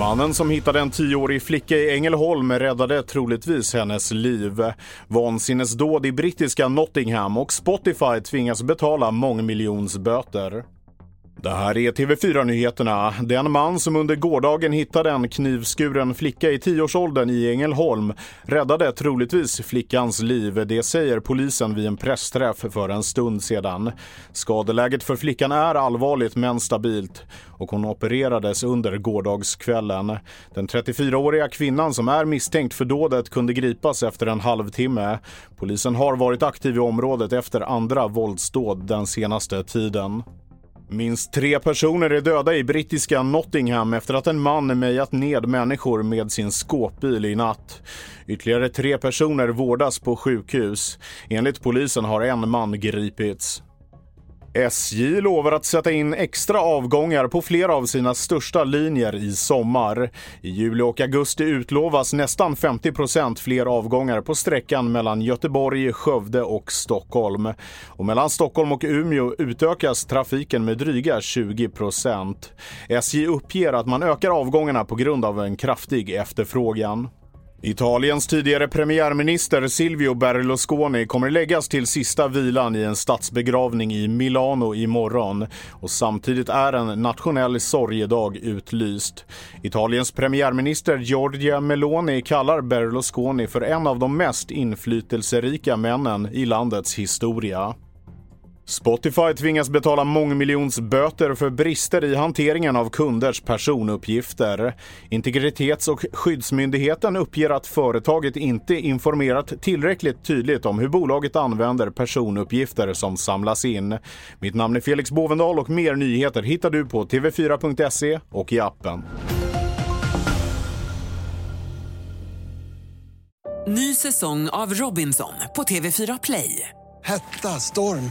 Mannen som hittade en tioårig flicka i Ängelholm räddade troligtvis hennes liv. Vansinnesdåd i brittiska Nottingham och Spotify tvingas betala mångmiljonsböter. Det här är TV4-nyheterna. Den man som under gårdagen hittade en knivskuren flicka i tioårsåldern i Ängelholm räddade troligtvis flickans liv. Det säger polisen vid en pressträff för en stund sedan. Skadeläget för flickan är allvarligt men stabilt och hon opererades under gårdagskvällen. Den 34-åriga kvinnan som är misstänkt för dådet kunde gripas efter en halvtimme. Polisen har varit aktiv i området efter andra våldsdåd den senaste tiden. Minst tre personer är döda i brittiska Nottingham efter att en man mejat ned människor med sin skåpbil i natt. Ytterligare tre personer vårdas på sjukhus. Enligt polisen har en man gripits. SJ lovar att sätta in extra avgångar på flera av sina största linjer i sommar. I juli och augusti utlovas nästan 50% fler avgångar på sträckan mellan Göteborg, Skövde och Stockholm. Och mellan Stockholm och Umeå utökas trafiken med dryga 20% SJ uppger att man ökar avgångarna på grund av en kraftig efterfrågan. Italiens tidigare premiärminister Silvio Berlusconi kommer läggas till sista vilan i en statsbegravning i Milano imorgon och samtidigt är en nationell sorgedag utlyst. Italiens premiärminister Giorgia Meloni kallar Berlusconi för en av de mest inflytelserika männen i landets historia. Spotify tvingas betala mångmiljonsböter för brister i hanteringen av kunders personuppgifter. Integritets och skyddsmyndigheten uppger att företaget inte informerat tillräckligt tydligt om hur bolaget använder personuppgifter som samlas in. Mitt namn är Felix Bovendal och mer nyheter hittar du på tv4.se och i appen. Ny säsong av Robinson på TV4 Play. Hetta, storm,